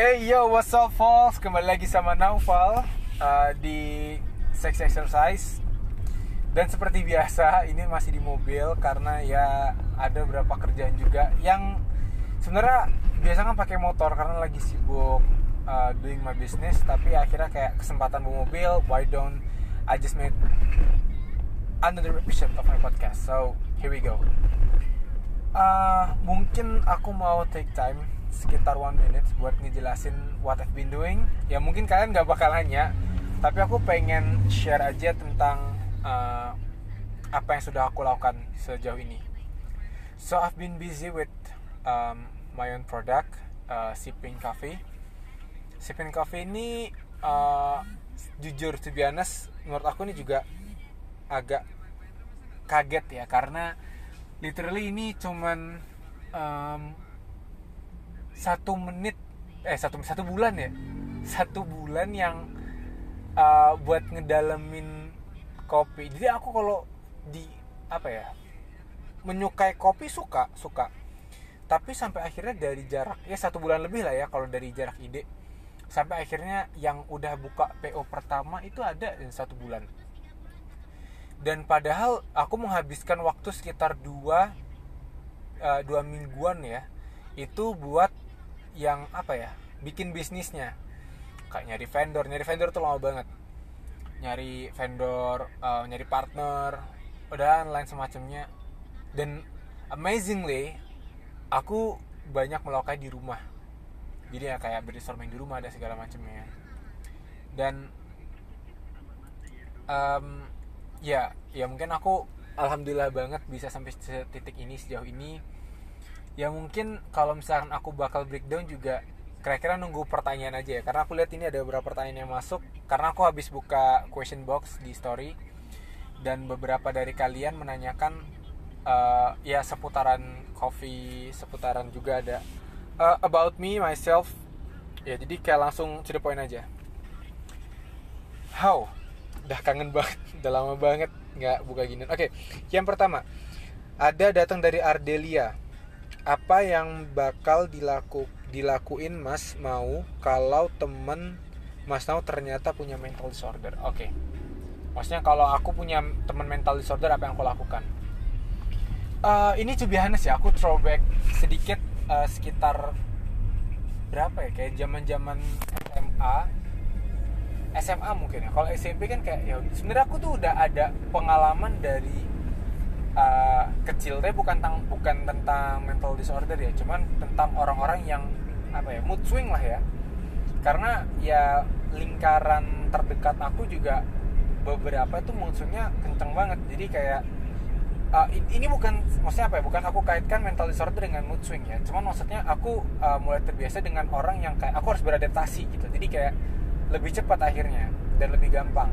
Hey yo, what's up, Falls? Kembali lagi sama Naufal uh, di Sex Exercise. Dan seperti biasa, ini masih di mobil karena ya ada beberapa kerjaan juga yang sebenarnya biasa kan pakai motor karena lagi sibuk uh, doing my business. Tapi akhirnya kayak kesempatan bawa mobil, why don't I just made another episode of my podcast. So here we go. Uh, mungkin aku mau take time sekitar one minute buat ngejelasin what I've been doing. Ya mungkin kalian gak bakal nanya, tapi aku pengen share aja tentang uh, apa yang sudah aku lakukan sejauh ini. So I've been busy with um, my own product, uh, Sipping Coffee. Sipping Coffee ini uh, jujur to be honest, menurut aku ini juga agak kaget ya karena literally ini cuman um, satu menit eh satu satu bulan ya? Satu bulan yang uh, buat ngedalemin kopi. Jadi aku kalau di apa ya menyukai kopi suka suka. Tapi sampai akhirnya dari jarak ya satu bulan lebih lah ya kalau dari jarak ide. Sampai akhirnya yang udah buka PO pertama itu ada satu bulan. Dan padahal aku menghabiskan waktu sekitar dua uh, dua mingguan ya itu buat yang apa ya bikin bisnisnya. Kayak nyari vendor nyari vendor tuh lama banget. Nyari vendor uh, nyari partner dan lain semacamnya. Dan amazingly aku banyak melakukan di rumah. Jadi ya kayak brainstorming di rumah ada segala macamnya. Dan um, ya ya mungkin aku alhamdulillah banget bisa sampai titik ini sejauh ini ya mungkin kalau misalkan aku bakal breakdown juga kira-kira nunggu pertanyaan aja ya. Karena aku lihat ini ada beberapa pertanyaan yang masuk. Karena aku habis buka question box di story. Dan beberapa dari kalian menanyakan uh, ya seputaran coffee seputaran juga ada uh, about me myself. Ya jadi kayak langsung the point aja. How? Udah kangen banget udah lama banget nggak buka gini. Oke okay, yang pertama ada datang dari Ardelia apa yang bakal dilaku dilakuin Mas mau kalau temen Mas mau ternyata punya mental disorder? Oke. Okay. maksudnya kalau aku punya temen mental disorder apa yang aku lakukan? Uh, ini to be honest ya aku throwback sedikit uh, sekitar berapa ya? Kayak zaman zaman SMA SMA mungkin ya. Kalau SMP kan kayak ya sebenarnya aku tuh udah ada pengalaman dari kecil. Tapi bukan tentang bukan tentang mental disorder ya cuman tentang orang-orang yang apa ya mood swing lah ya. Karena ya lingkaran terdekat aku juga beberapa itu mood swingnya kenceng banget. Jadi kayak uh, ini bukan maksudnya apa ya bukan aku kaitkan mental disorder dengan mood swing ya. Cuman maksudnya aku uh, mulai terbiasa dengan orang yang kayak aku harus beradaptasi gitu. Jadi kayak lebih cepat akhirnya dan lebih gampang.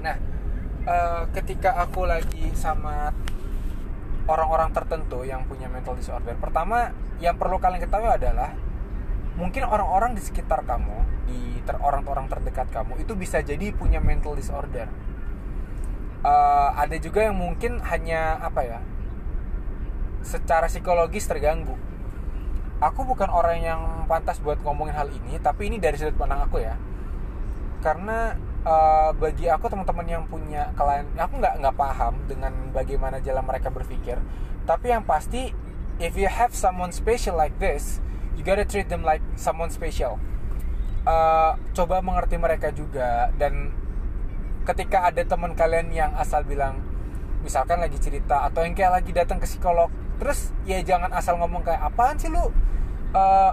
Nah, uh, ketika aku lagi sama orang-orang tertentu yang punya mental disorder, pertama yang perlu kalian ketahui adalah mungkin orang-orang di sekitar kamu, di ter orang-orang terdekat kamu itu bisa jadi punya mental disorder. Uh, ada juga yang mungkin hanya apa ya, secara psikologis terganggu. Aku bukan orang yang pantas buat ngomongin hal ini tapi ini dari sudut pandang aku ya. Karena uh, bagi aku teman-teman yang punya klien aku nggak nggak paham dengan bagaimana jalan mereka berpikir. Tapi yang pasti if you have someone special like this you gotta treat them like someone special. Uh, coba mengerti mereka juga dan ketika ada teman kalian yang asal bilang misalkan lagi cerita atau yang kayak lagi datang ke psikolog terus ya jangan asal ngomong kayak apaan sih lu? Uh,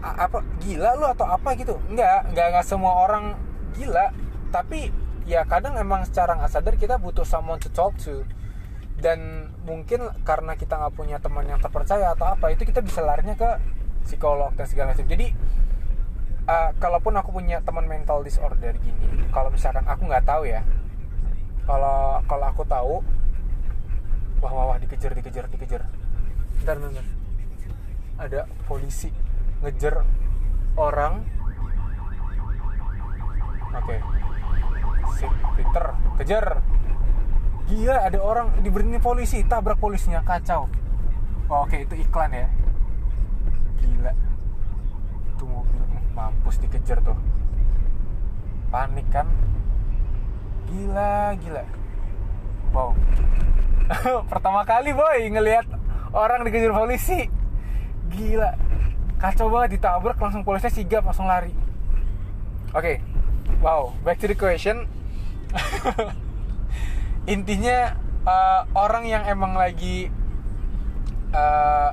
apa gila lu atau apa gitu? Nggak nggak nggak semua orang gila tapi ya kadang emang secara nggak sadar kita butuh someone to talk to. Dan mungkin karena kita nggak punya teman yang terpercaya atau apa itu kita bisa larinya ke psikolog dan segala macam. Jadi uh, kalaupun aku punya teman mental disorder gini kalau misalkan aku nggak tahu ya kalau kalau aku tahu wah wah, wah dikejar dikejar dikejar. Bentar bentar ada polisi ngejar orang. Oke. okay. Si Peter kejar. Gila ada orang diberhenti polisi tabrak polisinya kacau. Oh, oke itu iklan ya. Gila. Tuh mobil mampus dikejar tuh. Panik kan? Gila gila. Wow. Pertama kali boy ngelihat orang dikejar polisi. Gila. Kacau banget ditabrak langsung polisnya sigap langsung lari. Oke. Okay. wow back to the question intinya uh, orang yang emang lagi uh,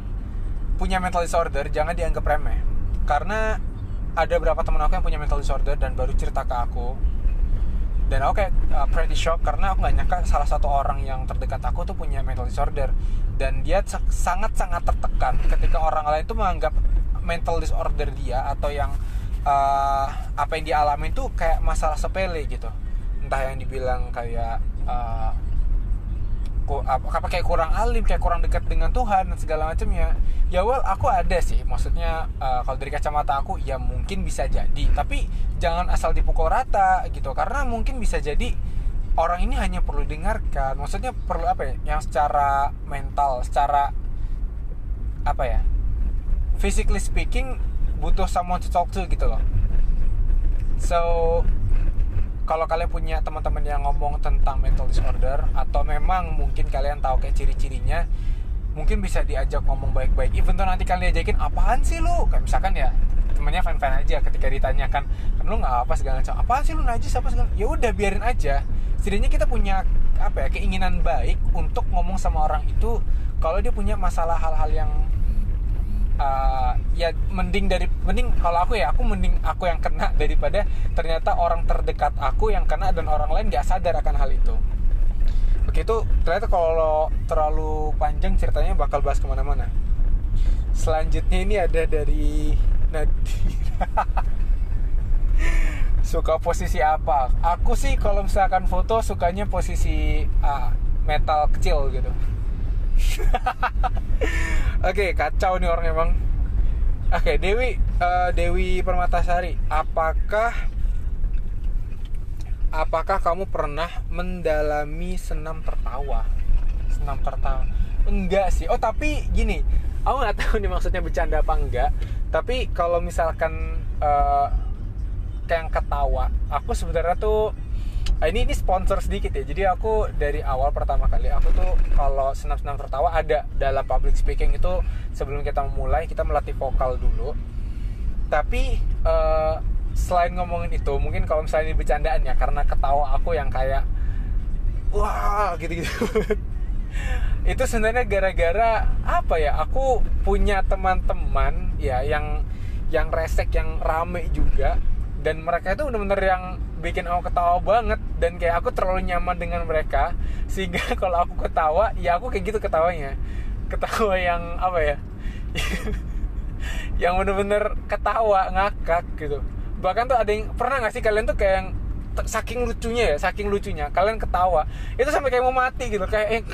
punya mental disorder jangan dianggap remeh. Karena ada beberapa teman aku yang punya mental disorder dan baru cerita ke aku. Dan oke okay, uh, pretty shock karena aku nggak nyangka salah satu orang yang terdekat aku tuh punya mental disorder. Dan dia sangat sangat tertekan ketika orang lain itu menganggap mental disorder dia atau yang uh, apa yang dia alami itu kayak masalah sepele gitu entah yang dibilang kayak uh, apa kayak kurang alim kayak kurang dekat dengan Tuhan dan segala macamnya. Ya well aku ada sih. Maksudnya uh, kalau dari kacamata aku ya mungkin bisa jadi. Tapi jangan asal dipukul rata gitu. Karena mungkin bisa jadi orang ini hanya perlu dengarkan. Maksudnya perlu apa ya yang secara mental secara apa ya physically speaking butuh someone to talk to gitu loh. So kalau kalian punya teman-teman yang ngomong tentang mental disorder atau memang mungkin kalian tahu kayak ciri-cirinya mungkin bisa diajak ngomong baik-baik. Even tuh nanti kalian ajakin apaan sih lu? Kayak misalkan ya temennya fan-fan aja ketika ditanyakan kan lu nggak apa segala macam? Apaan sih lu najis apa segala? Ya udah biarin aja. Setidaknya kita punya apa ya keinginan baik untuk ngomong sama orang itu kalau dia punya masalah hal-hal yang uh, ya mending dari mending kalau aku ya aku mending aku yang kena daripada ternyata orang terdekat aku yang kena dan orang lain gak sadar akan hal itu. Oke itu ternyata kalau terlalu panjang ceritanya bakal bahas ke mana-mana. Selanjutnya ini ada dari Nadira. Suka posisi apa? Aku sih kalau misalkan foto sukanya posisi uh, metal kecil gitu Oke, okay, kacau nih orang emang. Oke, okay, Dewi uh, Dewi Permatasari, apakah apakah kamu pernah mendalami senam tertawa? Senam tertawa? Enggak sih. Oh, tapi gini, aku nggak tahu nih maksudnya bercanda apa enggak. Tapi kalau misalkan uh, kayak ketawa, aku sebenarnya tuh Ah, ini ini sponsor sedikit ya. Jadi aku dari awal pertama kali aku tuh kalau senam-senam tertawa ada dalam public speaking itu sebelum kita memulai kita melatih vokal dulu. Tapi uh, selain ngomongin itu mungkin kalau misalnya ini bercandaan ya karena ketawa aku yang kayak wah gitu-gitu. Itu sebenarnya gara-gara apa ya aku punya teman-teman ya yang yang resek yang rame juga. Dan mereka itu bener-bener yang bikin aku ketawa banget dan kayak aku terlalu nyaman dengan mereka sehingga kalau aku ketawa ya aku kayak gitu ketawanya. Ketawa yang apa ya? Yang bener-bener ketawa ngakak gitu. Bahkan tuh ada yang pernah gak sih kalian tuh kayak yang saking lucunya ya saking lucunya kalian ketawa. Itu sampai kayak mau mati gitu kayak yang,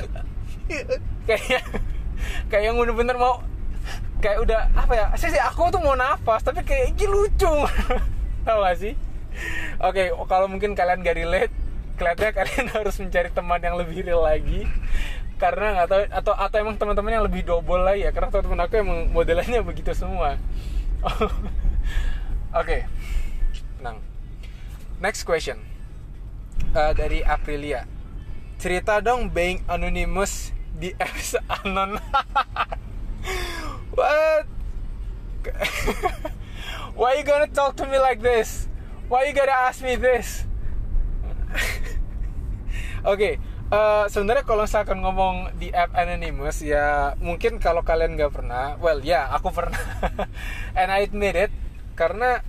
kayak kayak yang bener-bener mau kayak udah apa ya sih aku tuh mau nafas tapi kayak ini lucu. Tau gak sih oke okay, kalau mungkin kalian gak relate kelihatannya kalian harus mencari teman yang lebih real lagi. Karena nggak tahu atau atau emang teman-teman yang lebih double lah ya karena teman-teman aku emang modelannya begitu semua. Oke okay. tenang. Next question. Uh, dari Aprilia. Cerita dong being anonymous di apps anon. What? Why you gonna talk to me like this why you gotta ask me this? Oke okay, uh, sebenarnya kalau misalkan ngomong di app anonymous ya mungkin kalau kalian nggak pernah well ya yeah, aku pernah. And I admit it karena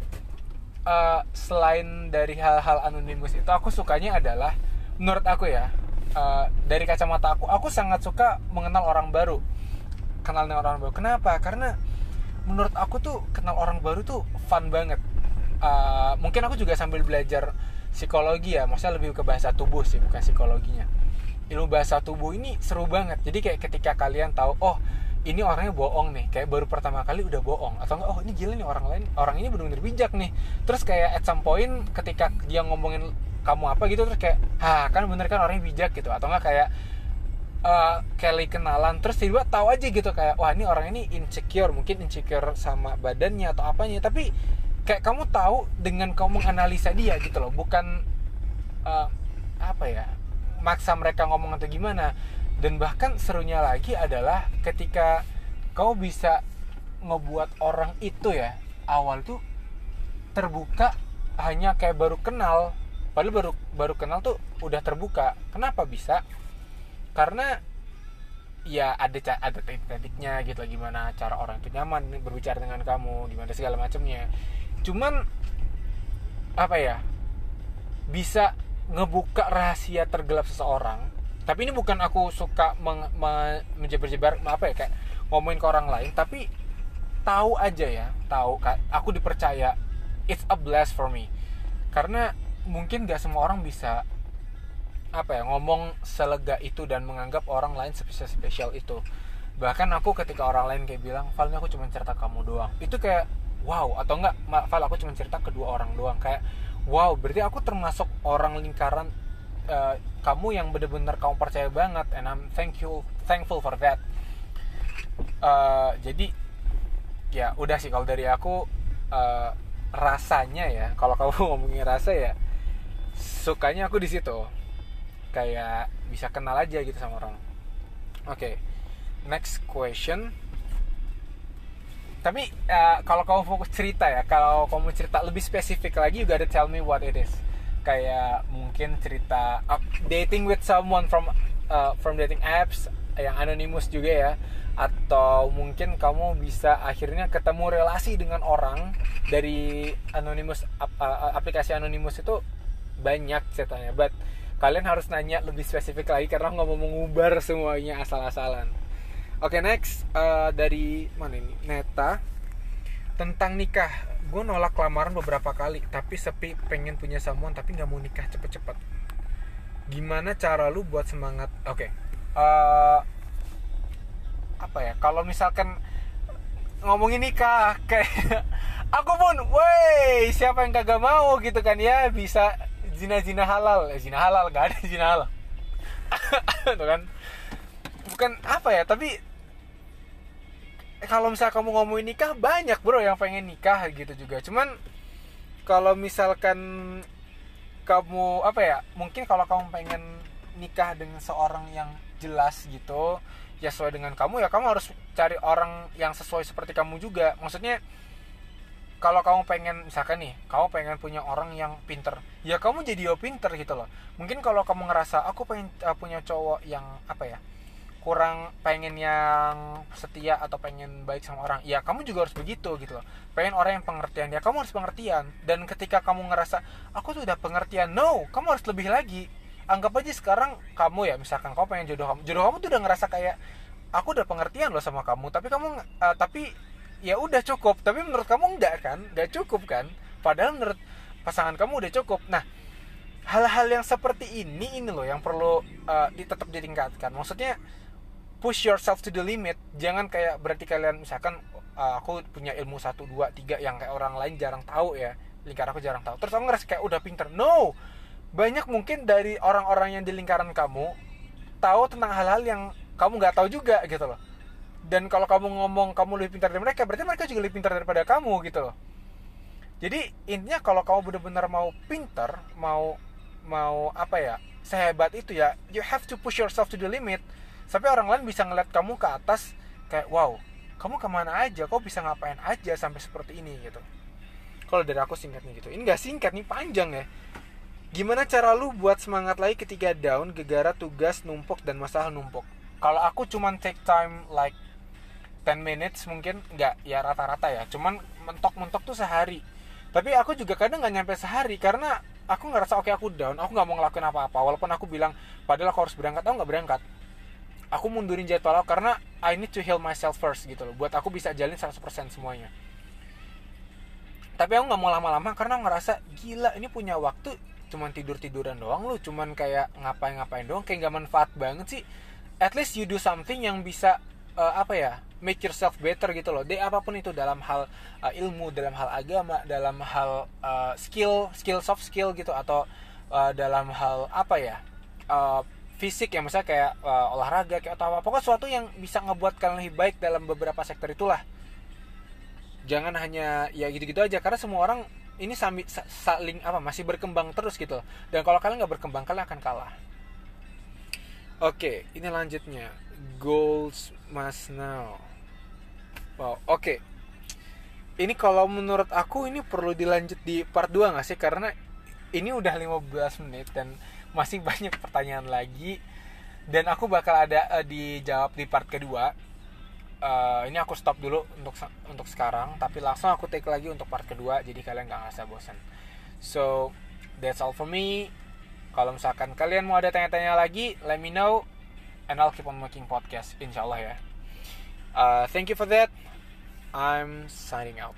uh, selain dari hal-hal anonymous itu aku sukanya adalah menurut aku ya uh, dari kacamata aku aku sangat suka mengenal orang baru. Kenal dengan orang baru. Kenapa? Karena menurut aku tuh kenal orang baru tuh fun banget uh, mungkin aku juga sambil belajar psikologi ya maksudnya lebih ke bahasa tubuh sih bukan psikologinya. Ilmu bahasa tubuh ini seru banget. Jadi kayak ketika kalian tahu oh ini orangnya bohong nih kayak baru pertama kali udah bohong. Atau enggak oh ini gila nih orang lain orang ini benar-benar bijak nih. Terus kayak at some point ketika dia ngomongin kamu apa gitu terus kayak ah kan bener kan orangnya bijak gitu. Atau enggak kayak uh, Kelly kenalan terus tiba tahu aja gitu kayak wah ini orang ini insecure mungkin insecure sama badannya atau apanya. Tapi kayak kamu tahu dengan kamu menganalisa dia gitu loh bukan uh, apa ya maksa mereka ngomong atau gimana. Dan bahkan serunya lagi adalah ketika kau bisa ngebuat orang itu ya awal tuh terbuka hanya kayak baru kenal. Padahal baru baru kenal tuh udah terbuka. Kenapa bisa? Karena ya ada ada teknik-tekniknya gitu gimana cara orang itu nyaman berbicara dengan kamu gimana segala macamnya cuman apa ya bisa ngebuka rahasia tergelap seseorang. Tapi ini bukan aku suka meng, me, menjebar-jebar apa ya kayak ngomongin ke orang lain. Tapi tahu aja ya tahu aku dipercaya it's a bless for me. Karena mungkin gak semua orang bisa apa ya ngomong selega itu dan menganggap orang lain spesial spesial itu. Bahkan aku ketika orang lain kayak bilang Val aku cuma cerita kamu doang. Itu kayak wow atau enggak Val aku cuma cerita kedua orang doang kayak wow berarti aku termasuk orang lingkaran uh, kamu yang bener-bener kamu percaya banget and I'm thank you thankful for that. Uh, jadi ya udah sih kalau dari aku uh, rasanya ya kalau kamu ngomongin rasa ya sukanya aku di situ. Kayak bisa kenal aja gitu sama orang. Oke okay. next question tapi uh, kalau kamu fokus cerita ya kalau kamu cerita lebih spesifik lagi juga ada tell me what it is. Kayak mungkin cerita uh, dating with someone from uh, from dating apps yang anonymous juga ya. Atau mungkin kamu bisa akhirnya ketemu relasi dengan orang dari anonymous aplikasi anonymous itu banyak ceritanya. But kalian harus nanya lebih spesifik lagi karena nggak mau mengubar semuanya asal-asalan. Oke okay, next uh, dari mana ini Neta tentang nikah. Gue nolak lamaran beberapa kali tapi sepi pengen punya samuan tapi nggak mau nikah cepet-cepet. Gimana cara lu buat semangat? Oke okay. uh, eh, apa ya? Kalau misalkan ngomongin nikah kayak aku pun woi siapa yang kagak mau? Gitu kan ya bisa zina zina halal. Eh, zina halal gak ada zina halal. Tuh kan. Bukan apa ya tapi kalau misal kamu ngomongin nikah banyak bro yang pengen nikah gitu juga. Cuman kalau misalkan kamu apa ya mungkin kalau kamu pengen nikah dengan seorang yang jelas gitu ya sesuai dengan kamu ya kamu harus cari orang yang sesuai seperti kamu juga. Maksudnya kalau kamu pengen misalkan nih kamu pengen punya orang yang pinter ya kamu jadi yo pinter gitu loh. Mungkin kalau kamu ngerasa aku pengen uh, punya cowok yang apa ya kurang pengen yang setia atau pengen baik sama orang ya kamu juga harus begitu gitu loh. Pengen orang yang pengertian ya kamu harus pengertian. Dan ketika kamu ngerasa aku tuh udah pengertian. No kamu harus lebih lagi. Anggap aja sekarang kamu ya misalkan kamu pengen jodoh kamu. Jodoh kamu tuh udah ngerasa kayak aku udah pengertian loh sama kamu. Tapi kamu uh, tapi ya udah cukup. Tapi menurut kamu enggak kan? Enggak cukup kan? Padahal menurut pasangan kamu udah cukup. Nah hal-hal yang seperti ini ini loh yang perlu uh, tetap ditingkatkan. Maksudnya push yourself to the limit. Jangan kayak berarti kalian misalkan uh, aku punya ilmu satu dua tiga yang kayak orang lain jarang tahu ya. Lingkaran aku jarang tahu. Terus aku ngerasa kayak udah pinter. No! Banyak mungkin dari orang-orang yang di lingkaran kamu tahu tentang hal-hal yang kamu nggak tahu juga gitu loh. Dan kalau kamu ngomong kamu lebih pintar dari mereka berarti mereka juga lebih pintar daripada kamu gitu loh. Jadi intinya kalau kamu benar-benar mau pintar mau mau apa ya sehebat itu ya you have to push yourself to the limit sampai orang lain bisa ngeliat kamu ke atas kayak wow kamu ke mana aja kok bisa ngapain aja sampai seperti ini gitu kalau dari aku singkatnya gitu ini nggak singkat nih panjang ya Gimana cara lu buat semangat lagi ketika down, gegara tugas numpuk dan masalah numpuk? Kalau aku cuman take time like 10 minutes mungkin nggak ya rata-rata ya, cuman mentok-mentok tuh sehari. Tapi aku juga kadang nggak nyampe sehari karena aku ngerasa oke okay, aku down, aku nggak mau ngelakuin apa-apa. Walaupun aku bilang padahal aku harus berangkat, aku nggak berangkat. Aku mundurin jadwal aku karena I need to heal myself first gitu loh. Buat aku bisa jalin 100% semuanya tapi aku nggak mau lama-lama karena ngerasa gila ini punya waktu cuman tidur tiduran doang lu cuman kayak ngapain ngapain doang kayak nggak manfaat banget sih at least you do something yang bisa uh, apa ya make yourself better gitu loh deh apa pun itu dalam hal uh, ilmu dalam hal agama dalam hal uh, skill skill soft skill gitu atau uh, dalam hal apa ya uh, fisik ya misalnya kayak uh, olahraga kayak atau apa. Pokoknya sesuatu yang bisa ngebuat kalian lebih baik dalam beberapa sektor itulah. Jangan hanya ya gitu-gitu aja karena semua orang ini sami, saling apa masih berkembang terus gitu. Dan kalau kalian nggak berkembang kalian akan kalah. Oke ini lanjutnya. Goals must now wow oke. Ini kalau menurut aku ini perlu dilanjut di part 2 gak sih? Karena ini udah 15 menit dan masih banyak pertanyaan lagi. Dan aku bakal ada uh, dijawab di part kedua. Uh, ini aku stop dulu untuk untuk sekarang. Tapi langsung aku take lagi untuk part kedua jadi kalian nggak ngerasa bosan so that's all for me. Kalau misalkan kalian mau ada tanya-tanya lagi let me know and I'll keep on making podcast insyaallah ya. Uh, thank you for that. I'm signing out